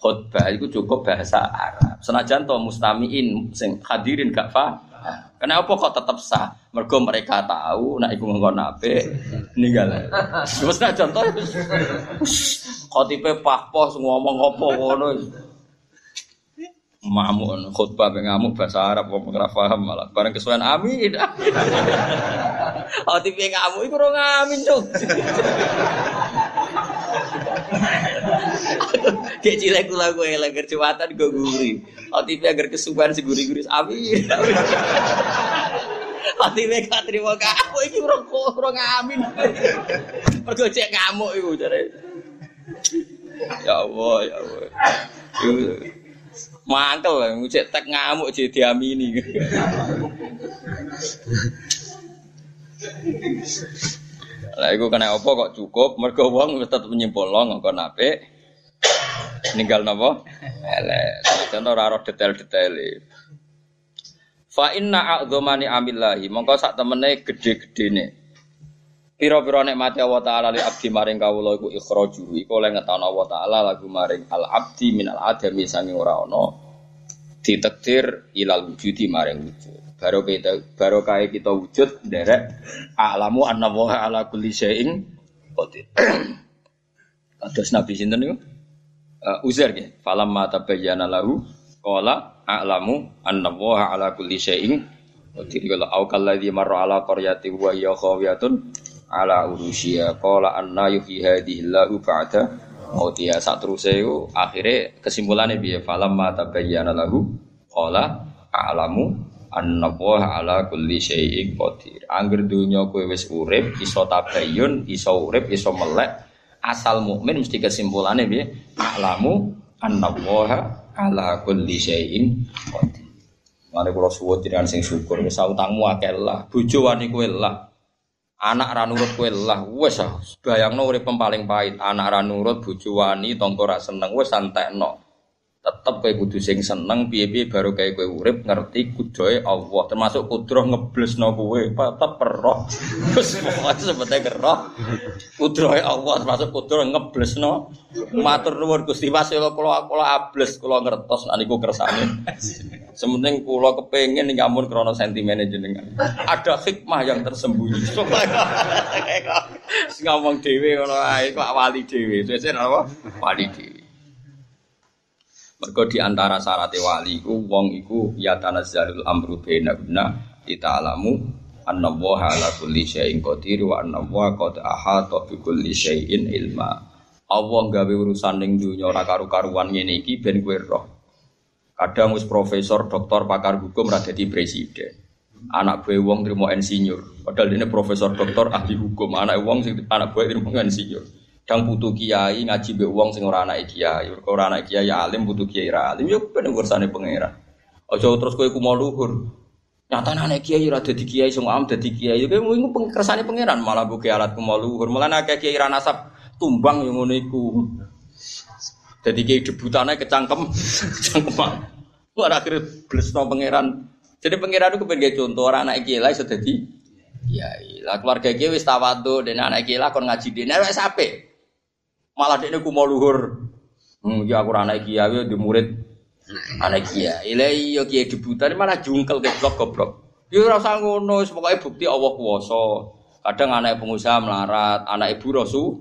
Speaker 1: Khotbah itu cukup bahasa Arab. Senajan to mustamiin sing hadirin gak paham. Kenapa kok tetap sah? Mergo mereka tahu nak iku ngongkon ape ninggal. Wis nak contoh khotibe pahpos ngomong apa ngono. Mamun khutbah pe ngamuk bahasa Arab kok ora paham malah bareng kesuwen amin. Khotibe ngamuk iku ora ngamin, Cuk. Kayak cilek kula gue elek kerjawatan gue guri. OTP agar kesukaan si guri-guri amin. OTP gak terima kamu iki urung urung amin. Mergo cek ngamuk iku jare. Ya Allah, ya Allah. Mangkel lah, cek tek ngamuk jadi diamini. Lah iku kena apa kok cukup mergo wong tetep nyimpulno ngkon apik. Ninggal napa? Elek. Contoh ora detail-detail. Fa inna a'dzamani amillahi mongko sak temene gedhe-gedhene. Pira-pira nikmate Allah taala li abdi maring kawula iku ikhraju iku oleh ngetono Allah taala lagu maring al abdi minal adami sange ora ana ditakdir ilal wujudi maring wujud baru kita baru kaya kita wujud derek alamu anna wa ala kulli syai'in qadir Terus Nabi sinten niku? Uh, Uzair nggih. Falamma tabayyana lahu qala a'lamu anna wa ala kulli syai'in qadir. Kalau au kalladzi marra ala qaryati wa hiya khawiyatun ala urushiya qala anna yuhyi hadhihi Allahu ba'da mautiha sak teruse iku akhire kesimpulannya piye falamma tabayyana lahu qala a'lamu anna ala kulli syai'in qadir. Angger dunya kowe wis urip, iso tabayyun, iso urip, iso melek, asal mukmin mesti kesimpulannya piye? A'lamu anna ala kulli syai'in qadir. Mane kula suwun jenengan sing syukur wis utangmu akeh lah, bojo wani kowe lah. Anak ra nurut kowe lah, wis bayangno urip paling pahit, anak ra nurut, bojo wani, tangga ra seneng, wis santekno tetep kayak kudu sing seneng piye-piye baru kayak kowe urip ngerti kudoe Allah. Termasuk kudroh ngeblesno kowe tetep perroh wis pokoke sebete kerah kudrohe Allah termasuk kudroh ngeblesno. Matur nuwun Gusti Mas kula kula ables kula ngertos nek niku kersane. Sementing kula kepengin nyamun krana sentimene jenengan. Ada hikmah yang tersembunyi. Ngomong dhewe ngono ae kok wali dhewe. Sesuk apa? Wali dhewe Mergo di antara syarat wali iku wong iku ya tanazzalul amru baina guna kita alamu anna wa ala kulli syai'in qadir wa anna wa qad ahata bi kulli syai'in ilma. Allah gawe urusan ning dunya ora karu-karuan ngene iki ben kowe roh. Kadang wis profesor, doktor, pakar hukum ra dadi presiden. Anak gue wong terima insinyur. Padahal ini profesor, doktor, ahli hukum. Anak wong sing anak gue terima insinyur. Kadang butuh kiai ngaji be uang sing ora anak kiai, ora anak kiai alim butuh kiai ra alim yo ben urusanane pangeran. Aja terus kowe ku mau luhur. Nyata anak kiai ora dadi kiai sing am dadi kiai kowe iku kersane pangeran malah buke alat ku mau luhur. Malah nek kiai ra nasab tumbang yo ngono iku. Dadi kiai debutane kecangkem, kecangkeman. Ora akhire blesno pangeran. Jadi pangeran itu pengen contoh orang anak kiai lah iso dadi kiai. Lah keluarga kiai wis tawadhu dan anak kiai lah kon ngaji dene wis apik. Malah dia ku mau luhur. Hmm, ya aku anak kiai di murid anak kiai. Lah iya kiai debutan malah jungkel goblok goblok. Ya rasa ngono, pokoknya bukti Allah kuwasa. Kadang anak pengusaha melarat, anak ibu rasu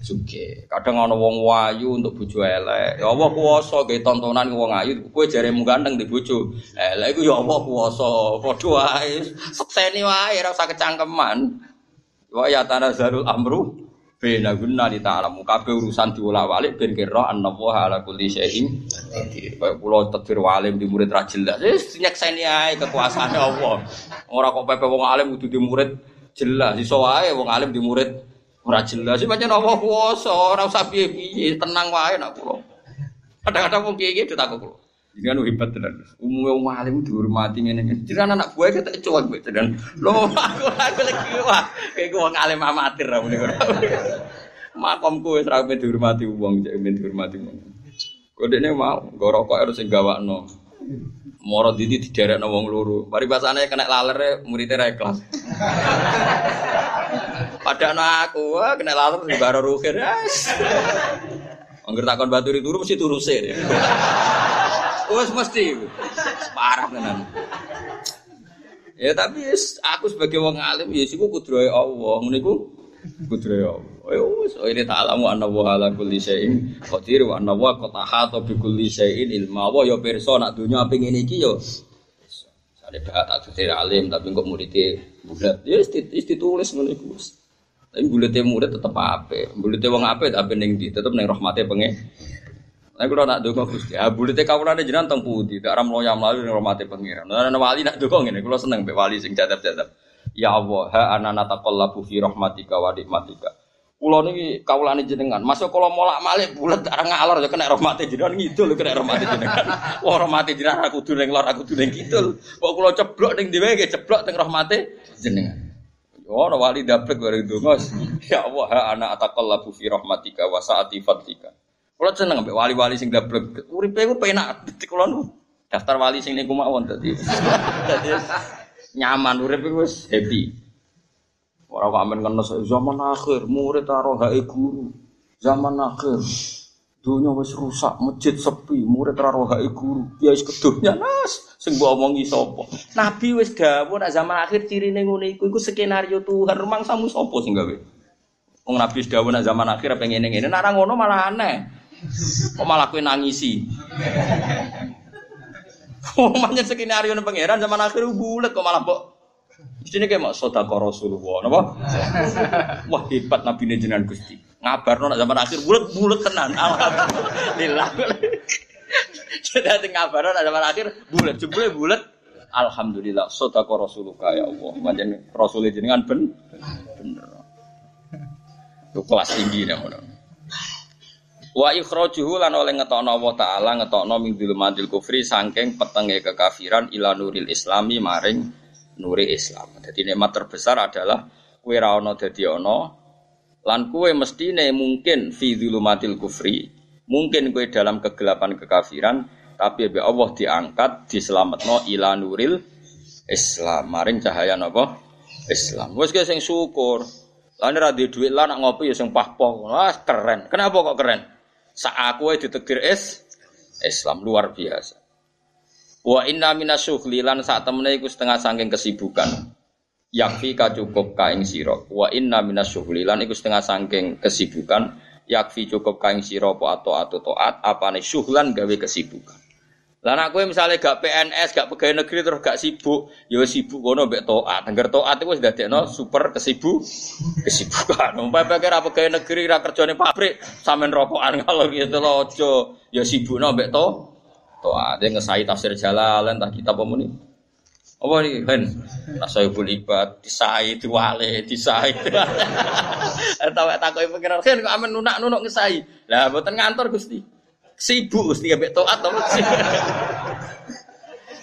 Speaker 1: suge. Kadang ana wong wayu untuk bojo elek. Ya Allah kuwasa ge tontonan wong ayu, kowe jaremu ganteng di bojo. Elek iku ya Allah kuwasa. Padha wae. Sekseni wae ora usah kecangkeman. Wa ya tanazalul amru Bena guna di ta'alamu kabeh urusan diwolak-walik ben kira annallaha ala kulli syai'in. Kayak kula tedhir walim di murid ra jelas. Wis nyekseni ae kekuasaane Allah. Ora kok pepe wong alim kudu di murid jelas. Iso wae wong alim di murid ora jelas. Pancen Allah kuwasa, ora usah piye-piye, tenang wae nak kula. Kadang-kadang wong kiye-kiye ditakok kula. Ini kan hebat tenan. Umumnya wong alim dihormati ngene. Jadi anak buah kita cuek mbek tenan. Lo aku aku lagi wah kayak wong alim amatir ra muni. Makomku wis dihormati wong, cek men dihormati wong. Kodene mau nggo rokok harus sing gawakno. Moro didi diderekno wong loro. Mari basane kena lalere muridnya ra ikhlas. Padahal aku kena laler di baro rukir. Angger takon baturi turu mesti turu sih. Wes mesti. Parah tenan. Ya tapi aku sebagai wong alim ya siku kudrohe Allah. Ngene iku kudrohe Allah. Ya wis oh, ini ta'lamu anna wa ala kulli syai'in qadir wa anna wa qad ahata bi kulli syai'in ilma. Wa ya pirsa nak dunya ping ngene iki ya Sale gak tak dadi alim tapi kok muridé bulat. Ya ditulis ngene iku. Tapi bulatnya murid tetep ape. Bulatnya wong ape tapi ning di tetep ning rahmate pengen. Nah, kalau nak dukung gusti, ah bulat kau ada jenang teng putih, tidak ram loyam lalu ning rahmate pengiran. Nah, wali nak dukung ini, kalau seneng be wali sing jadab-jadab. Ya Allah, ha anana taqallabu fi rahmatika wa nikmatika. Kulo niki kawulane jenengan. Masuk kalau molak malik bulat arang ngalor ya kena rahmate jenengan ngidul kena rahmate jenengan. Wah rahmate jenengan aku kudu ning lor aku kudu ning kidul. Kok kulo ceblok ning dhewe ceblok teng rahmate jenengan. Oh, wali dapet bareng donga. Ya Allah, ha ana ataqallabu fi rahmatika wa saati fadlika. Kulo seneng ambek wali-wali sing dablek. Uripe ku penak kulo nu. Daftar wali sing niku mawon dadi. Dadi nyaman urip iku wis happy. Ora kok amen ngenes zaman akhir murid karo hae guru. Zaman akhir Dunia wis rusak, masjid sepi, murid ra rohai guru. Ya wis kedunya nas, sing mbok omongi sapa? Nabi wis dawuh nek zaman akhir cirine ngene iku iku skenario Tuhan rumang samu sapa sing gawe? Wong Nabi dawuh nak zaman akhir pengen ngene. Nek ora ngono malah aneh. Kok malah kowe nangisi. Oh, manjen skenario ning pangeran zaman akhir bulet kok malah kok Mesti kayak mak sodako Rasulullah, napa? Wah hebat Nabi ini jenengan Gusti. Ngabarno nak zaman akhir bulat bulat tenan. Alhamdulillah. Jadi ngabarno nak zaman akhir bulat, jebule bulat. Alhamdulillah sodako Rasulullah ya Allah. Macam Rasul jenengan ben bener. Itu kelas tinggi namanya. Wa ikhrajuhu lan oleh ngetokno Allah taala ngetokno min dzulumatil kufri saking petenge kekafiran ila nuril islami maring nuri Islam. Jadi nikmat terbesar adalah kue ra ono dadi ono lan kue mestine mungkin fi dzulumatil kufri, mungkin kue dalam kegelapan kekafiran tapi ya Allah diangkat diselametno ila nuril Islam maring cahaya napa Islam. Wes sing syukur. Lan ra duit lah nak ngopi ya sing pahpoh. Wah keren. Kenapa kok keren? Sak aku ditegir es Islam luar biasa. Wa inna minasyughli lan sak temene iku setengah saking kesibukan. Yakfi ka cukup ka ing sira. Wa inna minasyughli lan iku setengah saking kesibukan. Yakfi cukup ka ing sira apa atau atau taat apane syughlan gawe kesibukan. Lah nek kowe misale gak PNS, gak pegawai negeri terus gak sibuk, ya sibuk kono mbek taat. Angger taat iku wis dadekno super kesibuk kesibukan. Umpama pikir apa pegawai negeri ra kerjane pabrik, sampean rokokan kalau gitu lho aja ya sibukno mbek to. Taat ngesai tafsir Jalalain tak kitab apa muni. Apa nih kan? Nasaibul ibad, disai, diwale, disai. Tahu tak kau pengiran kan kok aman nunak nunuk ngesai. Lah buatan ngantor gusti. Sibuk Gusti ambek taat to mesti.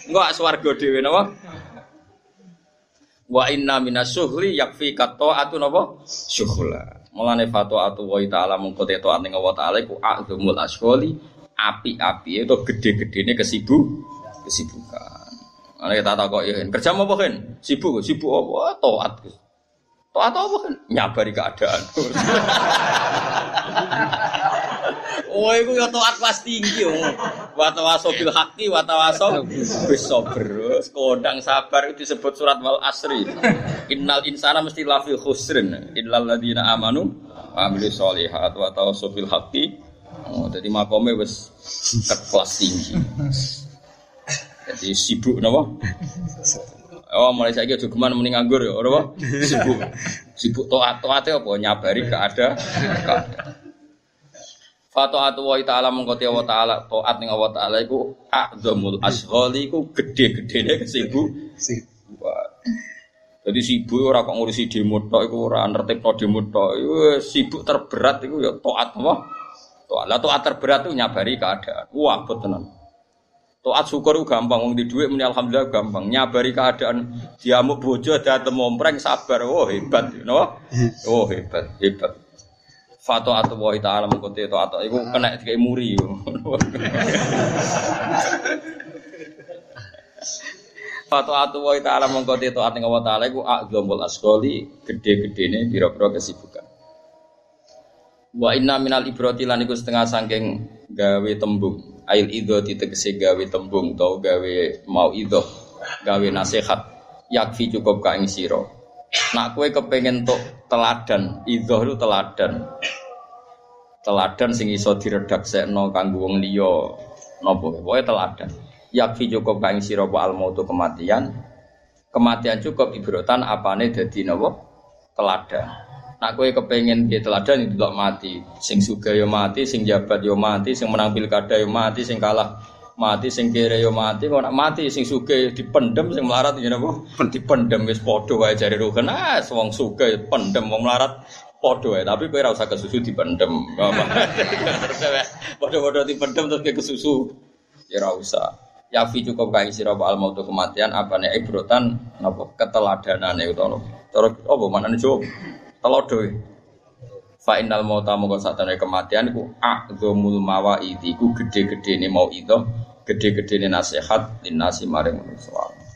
Speaker 1: Enggak swarga dhewe napa? Wa inna minasuhli yakfi atau napa? Syukhla. Mulane fatwa atu wa ta'ala mungko te taat ning Allah taala iku a'zumul asghali api-api itu gede-gedene kesibuk kesibukan. Ana kita tak kok ya kerja apa kan? Sibuk, sibuk apa? Taat. Taat apa kan? Nyabari keadaan. Oh, itu ya taat pas tinggi yo. Wa tawaso bil haqqi wa tawaso. Kodang sabar itu disebut surat wal asri. Innal insana mesti lafi khusrin. Illal ladzina amanu wa amilus solihat wa bil haqqi. Oh, jadi makome wis kelas tinggi. Jadi sibuk napa? Oh, mulai saya gitu cuman mending nganggur ya, apa? Sibuk, sibuk toat toatnya apa? Nyabari keadaan. Fataatu wa ta'ala mengkoti wa ta'ala To'at ning Allah ta'ala iku A'zamul asholi iku gede-gedene kesibu Jadi sibuk ora kok ngurusi demo tok iku ora nertibno demo tok. Sibuk terberat iku ya taat apa? Taat. Lah taat terberat itu nyabari keadaan. Wah, tenan. Taat syukur gampang wong di dhuwit muni alhamdulillah gampang. Nyabari keadaan diamuk bojo dateng mompreng sabar. Oh hebat, you know? Oh hebat, hebat. Fato atau wahi ta'ala mengkuti itu atau itu kena tiga muri Fato atau wahi ta'ala mengkuti itu atau wa ta'ala itu akzomul askoli gede-gede ini biro-biro kesibukan. Wa inna minal ibroti lan iku setengah sangking gawe tembung. Ail idho ditegesi gawe tembung Tau gawe mau idho Gawe nasihat. Yakfi cukup kain siro Nak kue kepengen tok teladan, idhoh itu teladan. Teladan sing iso diredaksekno kanggo wong liya napa pokoke teladan. Yakfi cukup kaing sira al mautu kematian. Kematian cukup ibrotan apane dadi napa? Teladan. Nak kowe kepengen dia teladan itu mati. Sing suga yo mati, sing jabat yo mati, sing menang pilkada yo mati, sing kalah mati sing kere yo mati. Kok nak mati sing suge dipendem sing melarat ya napa dipendem wis padha wae jare rohen ah wong suge pendem wong melarat padha wae. Tapi kowe ora usah kesusu dipendem. Padha-padha dipendem terus ke kesusu. Ya ora usah. Fi cukup kae sira al mautu kematian apa nek ibrotan napa? Keteladanane utawa cara apa? Manane jo telodo fa innal mauta mongko satane kematian iku a'dzamul mawaidi iku gede-gedene mau itu gede-gedene nasihat linasi maring manusa